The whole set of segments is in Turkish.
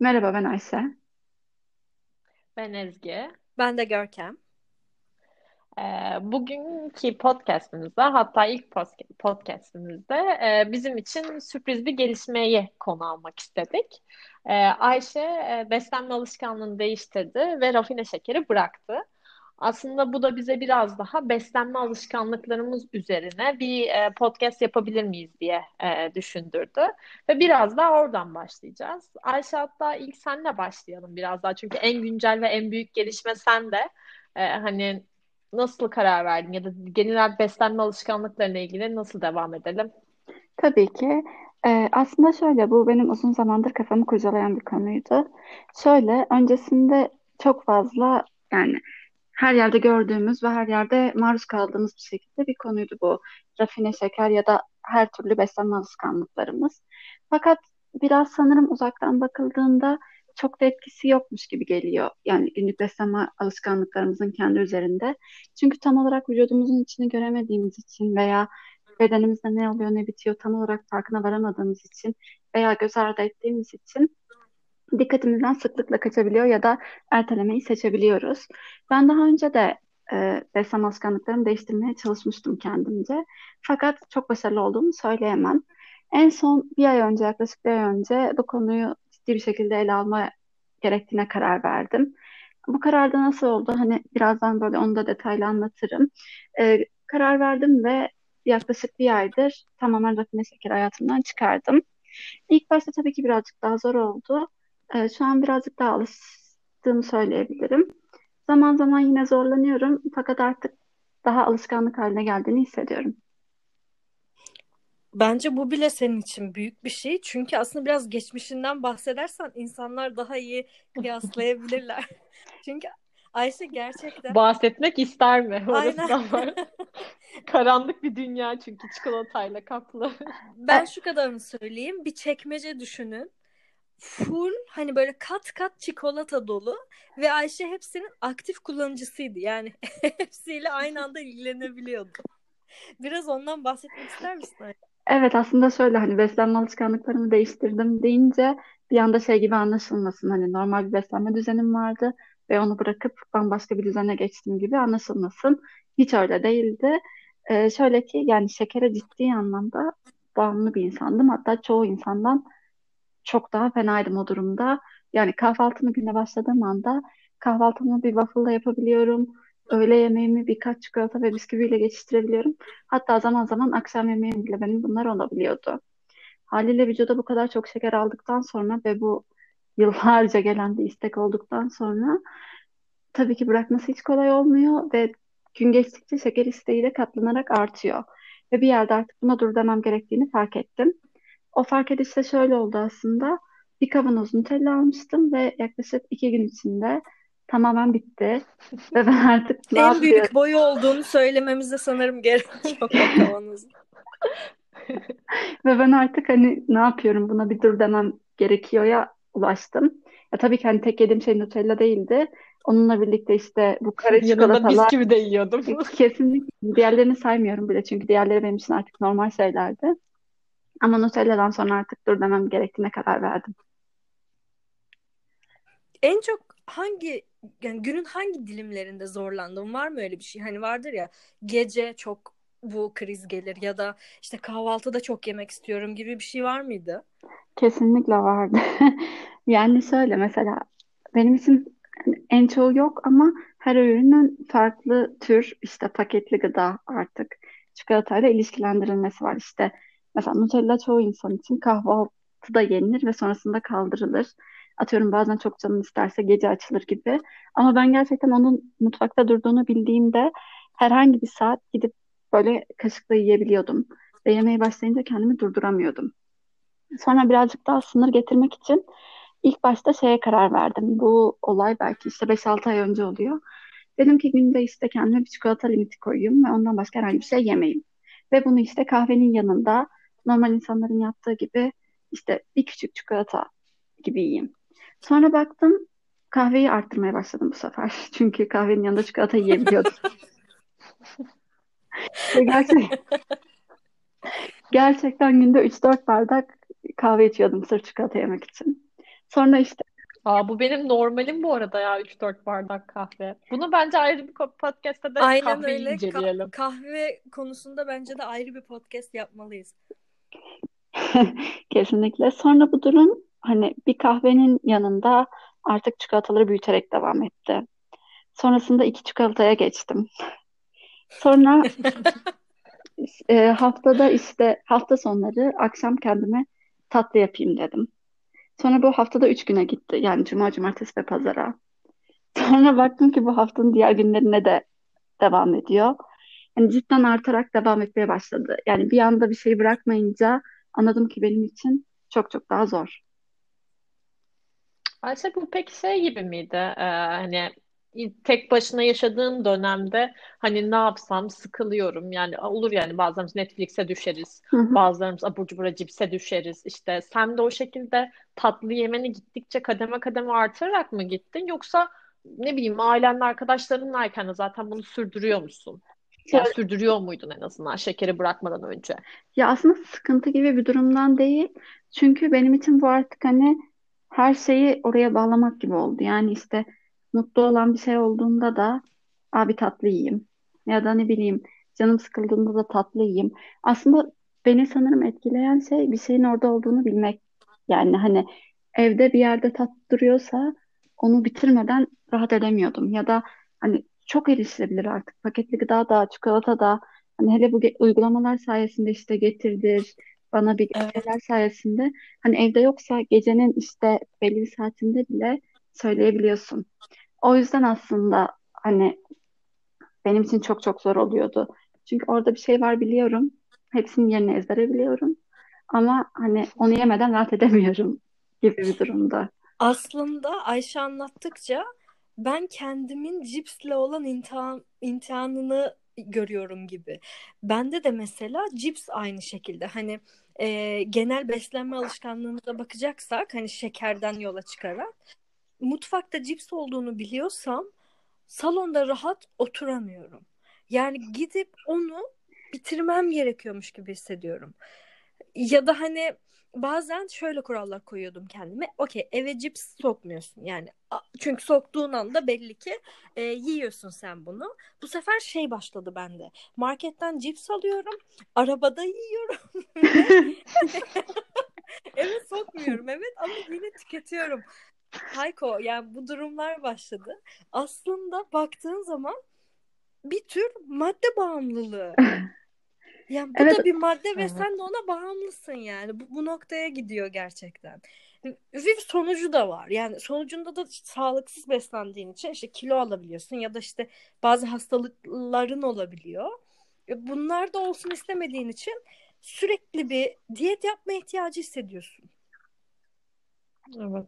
Merhaba ben Ayşe. Ben Ezgi. Ben de Görkem. Ee, bugünkü podcastimizde hatta ilk podcastimizde e, bizim için sürpriz bir gelişmeyi konu almak istedik. Ee, Ayşe e, beslenme alışkanlığını değiştirdi ve rafine şekeri bıraktı. Aslında bu da bize biraz daha beslenme alışkanlıklarımız üzerine bir e, podcast yapabilir miyiz diye e, düşündürdü. Ve biraz daha oradan başlayacağız. Ayşe hatta ilk senle başlayalım biraz daha. Çünkü en güncel ve en büyük gelişme sen de. E, hani nasıl karar verdin ya da genel beslenme alışkanlıklarına ilgili nasıl devam edelim? Tabii ki. Ee, aslında şöyle bu benim uzun zamandır kafamı kurcalayan bir konuydu. Şöyle öncesinde çok fazla yani her yerde gördüğümüz ve her yerde maruz kaldığımız bir şekilde bir konuydu bu. Rafine şeker ya da her türlü beslenme alışkanlıklarımız. Fakat biraz sanırım uzaktan bakıldığında çok da etkisi yokmuş gibi geliyor. Yani günlük beslenme alışkanlıklarımızın kendi üzerinde. Çünkü tam olarak vücudumuzun içini göremediğimiz için veya bedenimizde ne oluyor ne bitiyor tam olarak farkına varamadığımız için veya göz ardı ettiğimiz için dikkatimizden sıklıkla kaçabiliyor ya da ertelemeyi seçebiliyoruz. Ben daha önce de e, beslenme alışkanlıklarımı değiştirmeye çalışmıştım kendimce. Fakat çok başarılı olduğumu söyleyemem. En son bir ay önce, yaklaşık bir ay önce bu konuyu ciddi bir şekilde ele alma gerektiğine karar verdim. Bu kararda nasıl oldu? Hani birazdan böyle onu da detaylı anlatırım. E, karar verdim ve yaklaşık bir aydır tamamen rafine şeker hayatımdan çıkardım. İlk başta tabii ki birazcık daha zor oldu. E, şu an birazcık daha alıştığımı söyleyebilirim. Zaman zaman yine zorlanıyorum fakat artık daha alışkanlık haline geldiğini hissediyorum. Bence bu bile senin için büyük bir şey. Çünkü aslında biraz geçmişinden bahsedersen insanlar daha iyi kıyaslayabilirler. Çünkü Ayşe gerçekten... Bahsetmek ister mi? Orası Aynen. var. Karanlık bir dünya çünkü çikolatayla kaplı. Ben şu kadarını söyleyeyim. Bir çekmece düşünün full hani böyle kat kat çikolata dolu ve Ayşe hepsinin aktif kullanıcısıydı. Yani hepsiyle aynı anda ilgilenebiliyordu. Biraz ondan bahsetmek ister misin? Evet aslında şöyle hani beslenme alışkanlıklarımı değiştirdim deyince bir anda şey gibi anlaşılmasın. Hani normal bir beslenme düzenim vardı ve onu bırakıp bambaşka bir düzene geçtim gibi anlaşılmasın. Hiç öyle değildi. Ee, şöyle ki yani şekere ciddi anlamda bağımlı bir insandım. Hatta çoğu insandan çok daha fenaydım o durumda. Yani kahvaltımı güne başladığım anda kahvaltımı bir waffle yapabiliyorum. Öğle yemeğimi birkaç çikolata ve bisküviyle geçiştirebiliyorum. Hatta zaman zaman akşam yemeğim bile benim bunlar olabiliyordu. Haliyle vücuda bu kadar çok şeker aldıktan sonra ve bu yıllarca gelen bir istek olduktan sonra tabii ki bırakması hiç kolay olmuyor ve gün geçtikçe şeker isteği de katlanarak artıyor. Ve bir yerde artık buna dur demem gerektiğini fark ettim. O fark ediş de şöyle oldu aslında. Bir kavanoz Nutella almıştım ve yaklaşık iki gün içinde tamamen bitti. Ve ben artık ne En büyük boyu olduğunu söylememize sanırım gerek yok o kavanozun. ve ben artık hani ne yapıyorum buna bir dur demem gerekiyor ya ulaştım. Ya tabii ki hani tek yediğim şey Nutella değildi. Onunla birlikte işte bu kare çikolatalar. Yanında bisküvi de yiyordum. Kesinlikle. Diğerlerini saymıyorum bile çünkü diğerleri benim için artık normal şeylerdi. Ama Nutella'dan sonra artık dur demem gerektiğine karar verdim. En çok hangi yani günün hangi dilimlerinde zorlandın? Var mı öyle bir şey? Hani vardır ya gece çok bu kriz gelir ya da işte kahvaltıda çok yemek istiyorum gibi bir şey var mıydı? Kesinlikle vardı. yani şöyle mesela benim için en çoğu yok ama her ürünün farklı tür işte paketli gıda artık çikolatayla ilişkilendirilmesi var. İşte Mesela Nutella çoğu insan için kahvaltıda yenilir ve sonrasında kaldırılır. Atıyorum bazen çok canım isterse gece açılır gibi. Ama ben gerçekten onun mutfakta durduğunu bildiğimde herhangi bir saat gidip böyle kaşıkla yiyebiliyordum. Ve yemeye başlayınca kendimi durduramıyordum. Sonra birazcık daha sınır getirmek için ilk başta şeye karar verdim. Bu olay belki işte 5-6 ay önce oluyor. Dedim ki günde işte kendime bir çikolata limiti koyayım ve ondan başka herhangi bir şey yemeyeyim. Ve bunu işte kahvenin yanında normal insanların yaptığı gibi işte bir küçük çikolata gibi yiyeyim. Sonra baktım kahveyi arttırmaya başladım bu sefer. Çünkü kahvenin yanında çikolata yiyebiliyordum. Gerçek, gerçekten günde 3-4 bardak kahve içiyordum sırf çikolata yemek için. Sonra işte Aa, bu benim normalim bu arada ya 3-4 bardak kahve. Bunu bence ayrı bir podcast'ta da Aynen kahveyi öyle. Ka- inceleyelim. kahve konusunda bence de ayrı bir podcast yapmalıyız. kesinlikle. Sonra bu durum hani bir kahvenin yanında artık çikolataları büyüterek devam etti. Sonrasında iki çikolataya geçtim. Sonra e, haftada işte hafta sonları akşam kendime tatlı yapayım dedim. Sonra bu haftada üç güne gitti. Yani cuma, cumartesi ve pazara. Sonra baktım ki bu haftanın diğer günlerine de devam ediyor. Yani cidden artarak devam etmeye başladı. Yani bir anda bir şey bırakmayınca anladım ki benim için çok çok daha zor. Ayşe bu peki şey gibi miydi? Ee, hani tek başına yaşadığın dönemde hani ne yapsam sıkılıyorum. Yani olur yani bazen Netflix'e düşeriz. Hı hı. Bazılarımız abur cubura cipse düşeriz. İşte sen de o şekilde tatlı yemeni gittikçe kademe kademe artırarak mı gittin? Yoksa ne bileyim ailenle arkadaşlarınlayken de zaten bunu sürdürüyor musun? Yani Şöyle- sürdürüyor muydun en azından şekeri bırakmadan önce? Ya aslında sıkıntı gibi bir durumdan değil. Çünkü benim için bu artık hani her şeyi oraya bağlamak gibi oldu. Yani işte mutlu olan bir şey olduğunda da abi tatlı yiyeyim. Ya da ne bileyim canım sıkıldığında da tatlı yiyeyim. Aslında beni sanırım etkileyen şey bir şeyin orada olduğunu bilmek. Yani hani evde bir yerde tat duruyorsa onu bitirmeden rahat edemiyordum. Ya da hani çok erişilebilir artık. Paketli gıda da, çikolata da Hani hele bu uygulamalar sayesinde işte getirdir bana bir Evet. şeyler sayesinde hani evde yoksa gecenin işte belli bir saatinde bile söyleyebiliyorsun. O yüzden aslında hani benim için çok çok zor oluyordu. Çünkü orada bir şey var biliyorum. Hepsinin yerini ezbere biliyorum. Ama hani onu yemeden rahat edemiyorum gibi bir durumda. Aslında Ayşe anlattıkça ben kendimin cipsle olan imtihan, imtihanını görüyorum gibi. Bende de mesela cips aynı şekilde. Hani e, genel beslenme alışkanlığımıza bakacaksak hani şekerden yola çıkarak mutfakta cips olduğunu biliyorsam salonda rahat oturamıyorum. Yani gidip onu bitirmem gerekiyormuş gibi hissediyorum. Ya da hani bazen şöyle kurallar koyuyordum kendime. Okey eve cips sokmuyorsun yani. Çünkü soktuğun anda belli ki e, yiyorsun sen bunu. Bu sefer şey başladı bende. Marketten cips alıyorum. Arabada yiyorum. Eve sokmuyorum evet ama yine tüketiyorum. Hayko yani bu durumlar başladı. Aslında baktığın zaman bir tür madde bağımlılığı. Yani bu Evet, da bir madde ve Evet. sen de ona bağımlısın yani. Bu, bu noktaya gidiyor gerçekten. Ve bir sonucu da var. Yani sonucunda da sağlıksız beslendiğin için işte kilo alabiliyorsun ya da işte bazı hastalıkların olabiliyor. E, Bunlar da olsun istemediğin için sürekli bir diyet yapma ihtiyacı hissediyorsun. Evet.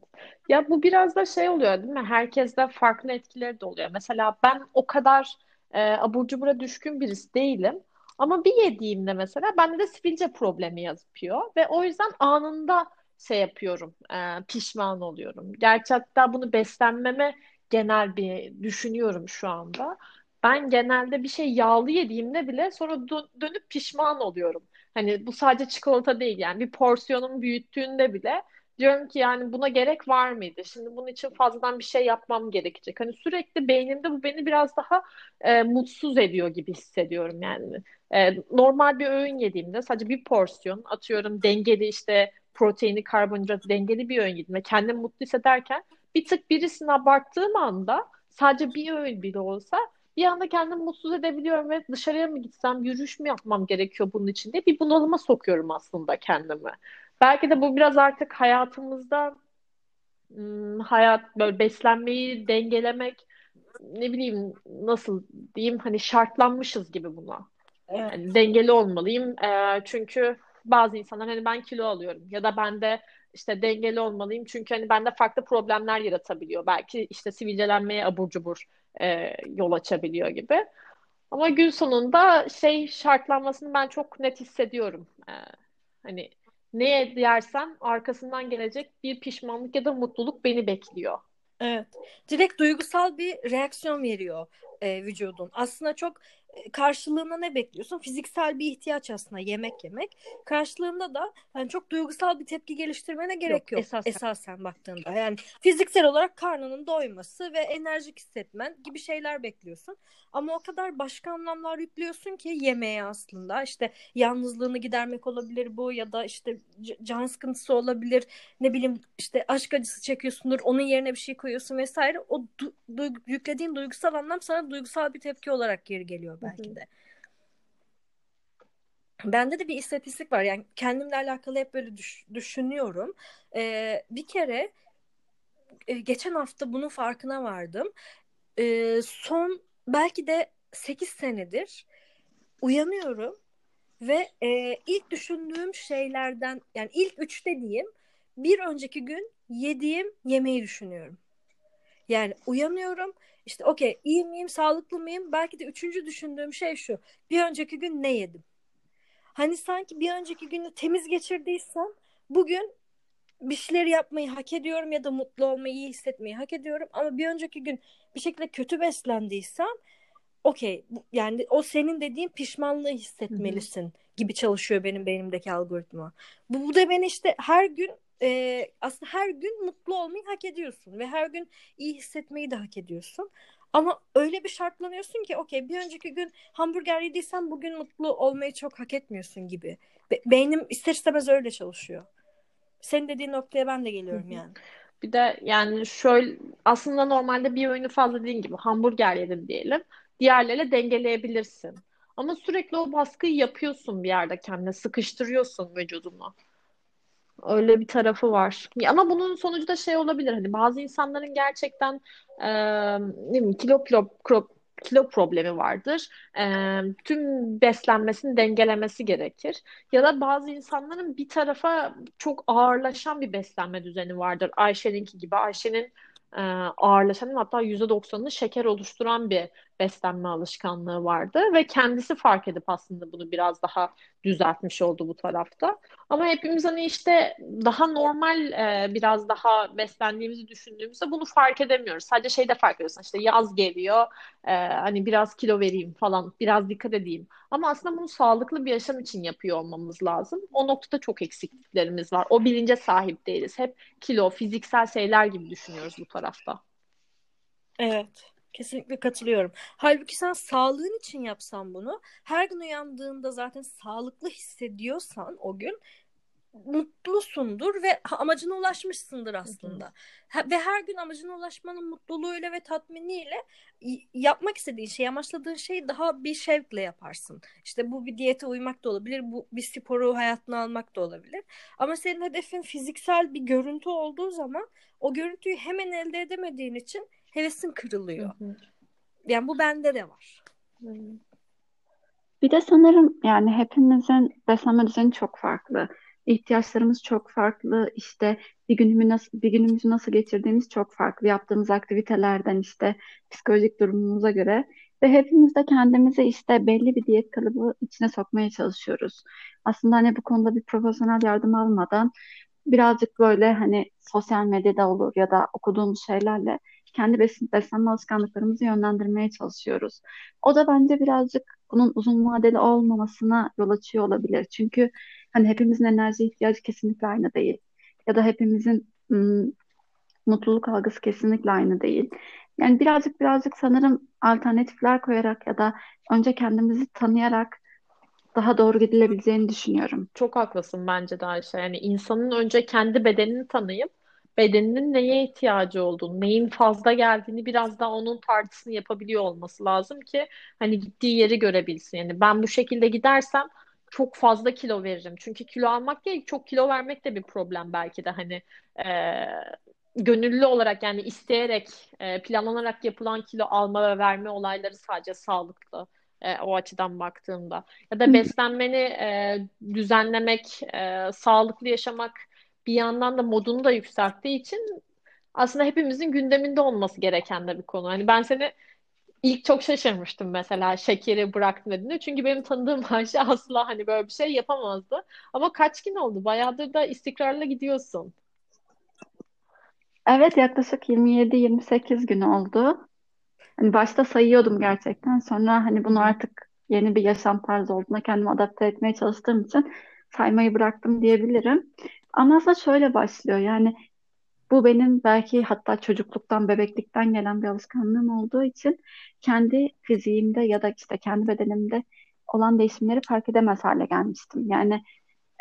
Ya bu biraz da şey oluyor değil mi? Herkeste farklı etkileri de oluyor. Mesela ben o kadar e, abur cubura düşkün birisi değilim. Ama bir yediğimde mesela bende de sivilce problemi yapıyor. Ve o yüzden anında şey yapıyorum, e, pişman oluyorum. Gerçi hatta bunu beslenmeme genel bir düşünüyorum şu anda. Ben genelde bir şey yağlı yediğimde bile sonra dö- dönüp pişman oluyorum. Hani bu sadece çikolata değil yani bir porsiyonun büyüttüğünde bile Diyorum ki yani buna gerek var mıydı? Şimdi bunun için fazladan bir şey yapmam gerekecek. Hani sürekli beynimde bu beni biraz daha e, mutsuz ediyor gibi hissediyorum yani. E, normal bir öğün yediğimde sadece bir porsiyon atıyorum dengeli işte proteini, karbonhidratı dengeli bir öğün yedim ve kendimi mutlu hissederken bir tık birisini abarttığım anda sadece bir öğün bile olsa bir anda kendimi mutsuz edebiliyorum ve dışarıya mı gitsem, yürüyüş mü yapmam gerekiyor bunun için diye bir bunalıma sokuyorum aslında kendimi. Belki de bu biraz artık hayatımızda ım, hayat böyle beslenmeyi dengelemek ne bileyim nasıl diyeyim hani şartlanmışız gibi buna. Evet. Yani dengeli olmalıyım. Ee, çünkü bazı insanlar hani ben kilo alıyorum ya da ben de işte dengeli olmalıyım çünkü hani bende farklı problemler yaratabiliyor. Belki işte sivilcelenmeye abur cubur e, yol açabiliyor gibi. Ama gün sonunda şey şartlanmasını ben çok net hissediyorum. Ee, hani ne yersem arkasından gelecek bir pişmanlık ya da mutluluk beni bekliyor. Evet. Direkt duygusal bir reaksiyon veriyor e, vücudun. Aslında çok e, karşılığında ne bekliyorsun? Fiziksel bir ihtiyaç aslında yemek yemek. Karşılığında da yani çok duygusal bir tepki geliştirmene gerek yok, yok esasen. esasen baktığında. Yani fiziksel olarak karnının doyması ve enerjik hissetmen gibi şeyler bekliyorsun. Ama o kadar başka anlamlar yüklüyorsun ki yemeğe aslında. İşte yalnızlığını gidermek olabilir bu ya da işte can sıkıntısı olabilir. Ne bileyim işte aşk acısı çekiyorsundur. Onun yerine bir şey koyuyorsun vesaire. O du- du- yüklediğin duygusal anlam sana duygusal bir tepki olarak geri geliyor belki de. Bende de bir istatistik var. Yani kendimle alakalı hep böyle düş- düşünüyorum. Ee, bir kere e, geçen hafta bunun farkına vardım. Ee, son belki de 8 senedir uyanıyorum ve e, ilk düşündüğüm şeylerden yani ilk üçte diyeyim bir önceki gün yediğim yemeği düşünüyorum. Yani uyanıyorum işte okey iyi miyim sağlıklı mıyım belki de üçüncü düşündüğüm şey şu bir önceki gün ne yedim? Hani sanki bir önceki günü temiz geçirdiysem bugün bir şeyler yapmayı hak ediyorum ya da mutlu olmayı iyi hissetmeyi hak ediyorum ama bir önceki gün bir şekilde kötü beslendiysem okey yani o senin dediğin pişmanlığı hissetmelisin Hı-hı. gibi çalışıyor benim beynimdeki algoritma. Bu, bu da beni işte her gün e, aslında her gün mutlu olmayı hak ediyorsun ve her gün iyi hissetmeyi de hak ediyorsun. Ama öyle bir şartlanıyorsun ki okey bir önceki gün hamburger yediysen bugün mutlu olmayı çok hak etmiyorsun gibi. Be- beynim ister istemez öyle çalışıyor. Senin dediğin noktaya ben de geliyorum yani. Bir de yani şöyle aslında normalde bir öğünü fazla dediğin gibi hamburger yedin diyelim. Diğerleriyle dengeleyebilirsin. Ama sürekli o baskıyı yapıyorsun bir yerde kendine sıkıştırıyorsun vücudunu. Öyle bir tarafı var. Ama bunun sonucu da şey olabilir. Hani bazı insanların gerçekten e, ne bileyim, kilo kilo kilo, kilo problemi vardır. E, tüm beslenmesini dengelemesi gerekir. Ya da bazı insanların bir tarafa çok ağırlaşan bir beslenme düzeni vardır. Ayşe'ninki gibi. Ayşe'nin e, ağırlaşan hatta %90'ını şeker oluşturan bir beslenme alışkanlığı vardı ve kendisi fark edip aslında bunu biraz daha düzeltmiş oldu bu tarafta. Ama hepimiz hani işte daha normal e, biraz daha beslendiğimizi düşündüğümüzde bunu fark edemiyoruz. Sadece şeyde fark ediyorsun işte yaz geliyor e, hani biraz kilo vereyim falan biraz dikkat edeyim. Ama aslında bunu sağlıklı bir yaşam için yapıyor olmamız lazım. O noktada çok eksikliklerimiz var. O bilince sahip değiliz. Hep kilo, fiziksel şeyler gibi düşünüyoruz bu tarafta. Evet. Kesinlikle katılıyorum. Halbuki sen sağlığın için yapsan bunu, her gün uyandığında zaten sağlıklı hissediyorsan o gün mutlusundur ve amacına ulaşmışsındır aslında. Ve her gün amacına ulaşmanın mutluluğuyla ve tatminiyle yapmak istediğin şey, amaçladığın şeyi daha bir şevkle yaparsın. İşte bu bir diyete uymak da olabilir, bu bir sporu hayatına almak da olabilir. Ama senin hedefin fiziksel bir görüntü olduğu zaman o görüntüyü hemen elde edemediğin için hevesin kırılıyor. Hı hı. Yani bu bende de var. Bir de sanırım yani hepimizin beslenme düzeni çok farklı. İhtiyaçlarımız çok farklı. İşte bir günümü nasıl bir günümüzü nasıl geçirdiğimiz çok farklı. Yaptığımız aktivitelerden işte psikolojik durumumuza göre ve hepimiz de kendimizi işte belli bir diyet kalıbı içine sokmaya çalışıyoruz. Aslında hani bu konuda bir profesyonel yardım almadan birazcık böyle hani sosyal medyada olur ya da okuduğumuz şeylerle kendi besin, beslenme alışkanlıklarımızı yönlendirmeye çalışıyoruz. O da bence birazcık bunun uzun vadeli olmamasına yol açıyor olabilir. Çünkü hani hepimizin enerji ihtiyacı kesinlikle aynı değil. Ya da hepimizin ım, mutluluk algısı kesinlikle aynı değil. Yani birazcık birazcık sanırım alternatifler koyarak ya da önce kendimizi tanıyarak daha doğru gidilebileceğini düşünüyorum. Çok haklısın bence de Ayşe. Yani insanın önce kendi bedenini tanıyıp bedeninin neye ihtiyacı olduğunu, neyin fazla geldiğini biraz daha onun tartısını yapabiliyor olması lazım ki hani gittiği yeri görebilsin. Yani ben bu şekilde gidersem çok fazla kilo veririm. Çünkü kilo almak değil, çok kilo vermek de bir problem belki de hani e, gönüllü olarak yani isteyerek, e, planlanarak yapılan kilo alma ve verme olayları sadece sağlıklı. E, o açıdan baktığımda. Ya da beslenmeni e, düzenlemek, e, sağlıklı yaşamak bir yandan da modunu da yükselttiği için aslında hepimizin gündeminde olması gereken de bir konu. Hani ben seni ilk çok şaşırmıştım mesela şekeri bıraktım dediğinde. Çünkü benim tanıdığım Ayşe asla hani böyle bir şey yapamazdı. Ama kaç gün oldu? Bayağıdır da istikrarla gidiyorsun. Evet yaklaşık 27-28 gün oldu. Hani başta sayıyordum gerçekten. Sonra hani bunu artık yeni bir yaşam tarzı olduğuna kendimi adapte etmeye çalıştığım için saymayı bıraktım diyebilirim. Ama aslında şöyle başlıyor. Yani bu benim belki hatta çocukluktan, bebeklikten gelen bir alışkanlığım olduğu için kendi fiziğimde ya da işte kendi bedenimde olan değişimleri fark edemez hale gelmiştim. Yani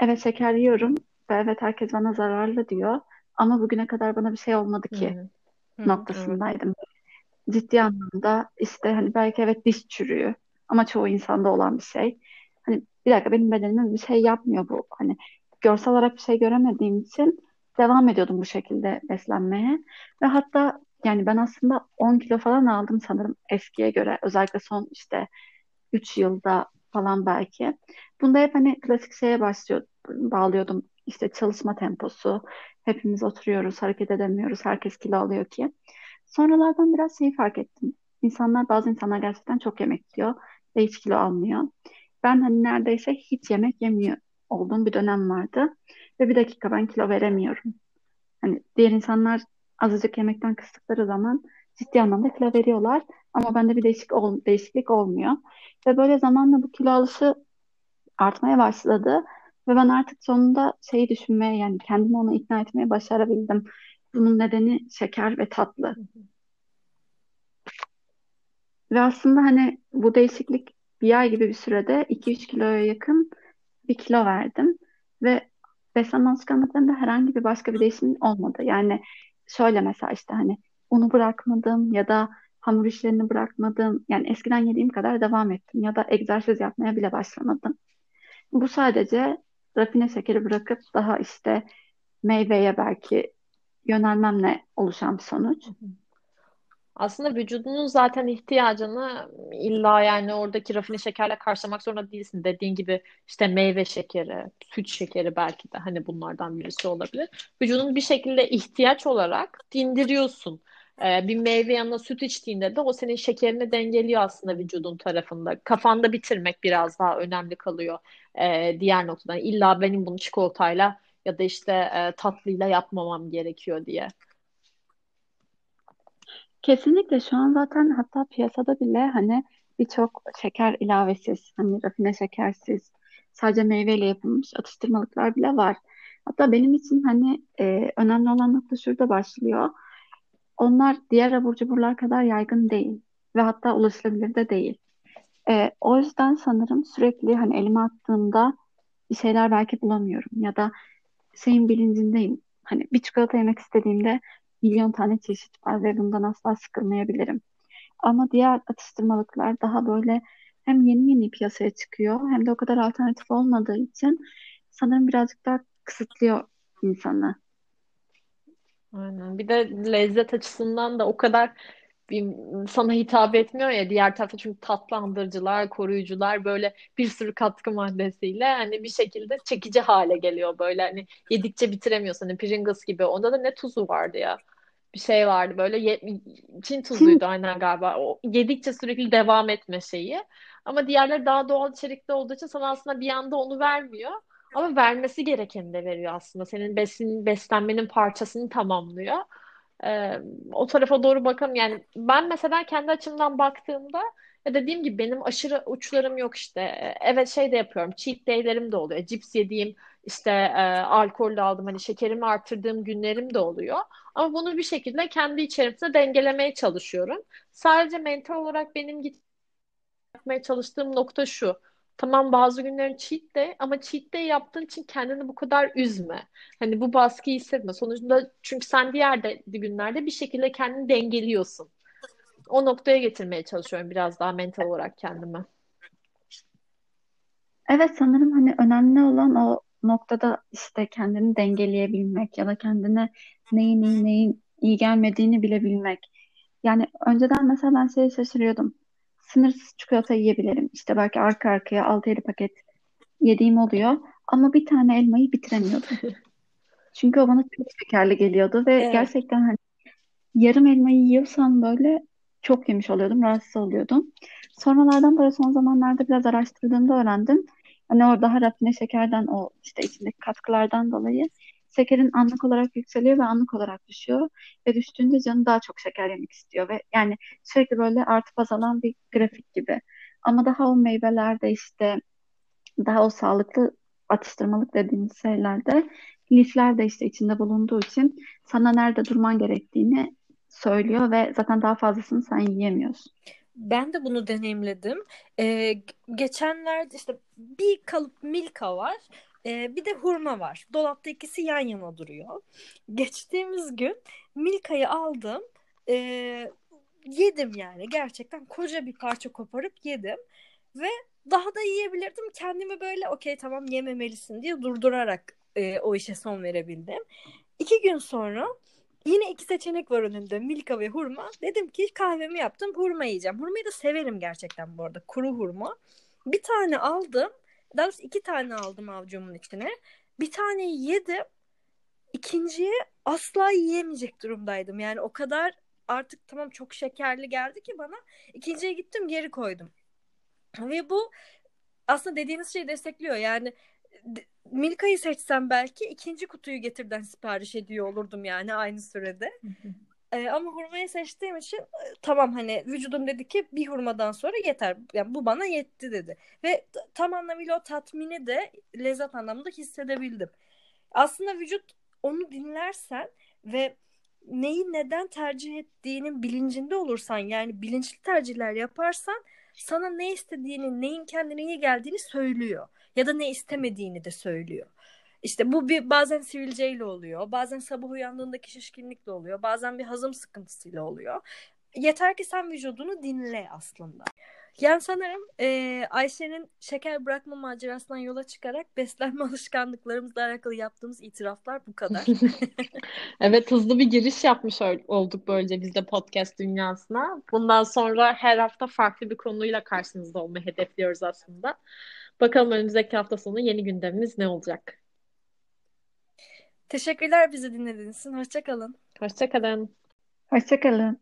evet şeker yiyorum ve evet herkes bana zararlı diyor ama bugüne kadar bana bir şey olmadı ki Hı hı, noktasındaydım. Ciddi anlamda işte hani belki evet diş çürüyor ama çoğu insanda olan bir şey. Hani bir dakika benim bedenim bir şey yapmıyor bu. Hani görsel olarak bir şey göremediğim için devam ediyordum bu şekilde beslenmeye. Ve hatta yani ben aslında 10 kilo falan aldım sanırım eskiye göre. Özellikle son işte 3 yılda falan belki. Bunda hep hani klasik şeye başlıyor, bağlıyordum. İşte çalışma temposu. Hepimiz oturuyoruz, hareket edemiyoruz. Herkes kilo alıyor ki. Sonralardan biraz şeyi fark ettim. İnsanlar, bazı insanlar gerçekten çok yemek yiyor ve hiç kilo almıyor. Ben hani neredeyse hiç yemek yemiyor olduğum bir dönem vardı. Ve bir dakika ben kilo veremiyorum. Hani diğer insanlar azıcık yemekten kıstıkları zaman ciddi anlamda kilo veriyorlar. Ama bende bir değişik ol, değişiklik olmuyor. Ve böyle zamanla bu kilo alışı artmaya başladı. Ve ben artık sonunda şeyi düşünmeye yani kendimi ona ikna etmeye başarabildim. Bunun nedeni şeker ve tatlı. Ve aslında hani bu değişiklik bir ay gibi bir sürede 2-3 kiloya yakın bir kilo verdim. Ve beslenme alışkanlıklarında herhangi bir başka bir değişim olmadı. Yani şöyle mesela işte hani unu bırakmadım ya da hamur işlerini bırakmadım. Yani eskiden yediğim kadar devam ettim ya da egzersiz yapmaya bile başlamadım. Bu sadece rafine şekeri bırakıp daha işte meyveye belki yönelmemle oluşan bir sonuç. Aslında vücudunun zaten ihtiyacını illa yani oradaki rafine şekerle karşılamak zorunda değilsin. Dediğin gibi işte meyve şekeri, süt şekeri belki de hani bunlardan birisi olabilir. Vücudun bir şekilde ihtiyaç olarak dindiriyorsun. Ee, bir meyve yanına süt içtiğinde de o senin şekerini dengeliyor aslında vücudun tarafında. Kafanda bitirmek biraz daha önemli kalıyor ee, diğer noktadan. İlla benim bunu çikolatayla ya da işte e, tatlıyla yapmamam gerekiyor diye. Kesinlikle şu an zaten hatta piyasada bile hani birçok şeker ilavesiz, hani rafine şekersiz, sadece meyveyle yapılmış atıştırmalıklar bile var. Hatta benim için hani e, önemli olan nokta şurada başlıyor. Onlar diğer abur cuburlar kadar yaygın değil ve hatta ulaşılabilir de değil. E, o yüzden sanırım sürekli hani elime attığımda bir şeyler belki bulamıyorum ya da şeyin bilincindeyim. Hani bir çikolata yemek istediğimde milyon tane çeşit var ve bundan asla sıkılmayabilirim. Ama diğer atıştırmalıklar daha böyle hem yeni yeni piyasaya çıkıyor hem de o kadar alternatif olmadığı için sanırım birazcık daha kısıtlıyor insanı. Aynen. Bir de lezzet açısından da o kadar bir, sana hitap etmiyor ya diğer tarafta çünkü tatlandırıcılar, koruyucular böyle bir sürü katkı maddesiyle hani bir şekilde çekici hale geliyor böyle hani yedikçe bitiremiyorsun hani Pringles gibi. Onda da ne tuzu vardı ya? Bir şey vardı böyle ye, Çin tuzuydu aynen galiba. O yedikçe sürekli devam etme şeyi. Ama diğerleri daha doğal içerikli olduğu için sana aslında bir anda onu vermiyor. Ama vermesi gerekeni de veriyor aslında. Senin besin beslenmenin parçasını tamamlıyor ee, o tarafa doğru bakalım. Yani ben mesela kendi açımdan baktığımda ya dediğim gibi benim aşırı uçlarım yok işte. Evet şey de yapıyorum. Cheat day'lerim de oluyor. Cips yediğim işte e, alkol aldım hani şekerimi arttırdığım günlerim de oluyor. Ama bunu bir şekilde kendi içerimde dengelemeye çalışıyorum. Sadece mental olarak benim gitmeye çalıştığım nokta şu. Tamam bazı günlerin cheat day ama cheat day yaptığın için kendini bu kadar üzme. Hani bu baskıyı hissetme. Sonuçta çünkü sen diğer de, günlerde bir şekilde kendini dengeliyorsun. O noktaya getirmeye çalışıyorum biraz daha mental olarak kendimi. Evet sanırım hani önemli olan o noktada işte kendini dengeleyebilmek ya da kendine neyin iyi neyin iyi gelmediğini bilebilmek. Yani önceden mesela ben şeye şaşırıyordum sınırsız çikolata yiyebilirim. İşte belki arka arkaya 6-7 paket yediğim oluyor. Ama bir tane elmayı bitiremiyordum. Çünkü o bana çok şekerli geliyordu ve Evet. gerçekten hani yarım elmayı yiyorsam böyle çok yemiş oluyordum, rahatsız oluyordum. Sonralardan böyle son zamanlarda biraz araştırdığımda öğrendim. Hani o daha rafine şekerden o işte içindeki katkılardan dolayı şekerin anlık olarak yükseliyor ve anlık olarak düşüyor. Ve düştüğünde canı daha çok şeker yemek istiyor ve yani sürekli böyle artıp azalan bir grafik gibi. Ama daha o meyvelerde işte daha o sağlıklı atıştırmalık dediğimiz şeylerde lifler de işte içinde bulunduğu için sana nerede durman gerektiğini söylüyor ve zaten daha fazlasını sen yiyemiyorsun. Ben de bunu deneyimledim. Ee, geçenlerde işte bir kalıp Milka var. Ee, bir de hurma var. Dolapta ikisi yan yana duruyor. Geçtiğimiz gün Milka'yı aldım. Ee, yedim yani. Gerçekten koca bir parça koparıp yedim. Ve daha da yiyebilirdim. Kendimi böyle okey tamam yememelisin diye durdurarak e, o işe son verebildim. İki gün sonra Yine iki seçenek var önümde. Milka ve hurma. Dedim ki kahvemi yaptım. Hurma yiyeceğim. Hurmayı da severim gerçekten bu arada. Kuru hurma. Bir tane aldım. Daha doğrusu iki tane aldım avcumun içine. Bir taneyi yedim. İkinciyi asla yiyemeyecek durumdaydım. Yani o kadar artık tamam çok şekerli geldi ki bana. İkinciye gittim geri koydum. Ve bu aslında dediğiniz şeyi destekliyor. Yani Milka'yı seçsem belki ikinci kutuyu getirden sipariş ediyor olurdum yani aynı sürede. Ee, ama hurmayı seçtiğim için e, tamam hani vücudum dedi ki bir hurmadan sonra yeter. Yani bu bana yetti dedi. Ve tam anlamıyla o tatmini de lezzet anlamında hissedebildim. Aslında vücut onu dinlersen ve neyi neden tercih ettiğinin bilincinde olursan yani bilinçli tercihler yaparsan sana ne istediğini, neyin kendine iyi geldiğini söylüyor ya da ne istemediğini de söylüyor. İşte bu bir bazen sivilceyle oluyor, bazen sabah uyandığındaki şişkinlikle oluyor, bazen bir hazım sıkıntısıyla oluyor. Yeter ki sen vücudunu dinle aslında. Yani sanırım e, Ayşe'nin şeker bırakma macerasından yola çıkarak beslenme alışkanlıklarımızla alakalı yaptığımız itiraflar bu kadar. evet hızlı bir giriş yapmış olduk böylece biz de podcast dünyasına. Bundan sonra her hafta farklı bir konuyla karşınızda olmayı hedefliyoruz aslında. Bakalım önümüzdeki hafta sonu yeni gündemimiz ne olacak? Teşekkürler bizi dinlediğiniz için. Hoşçakalın. Hoşçakalın. Hoşçakalın.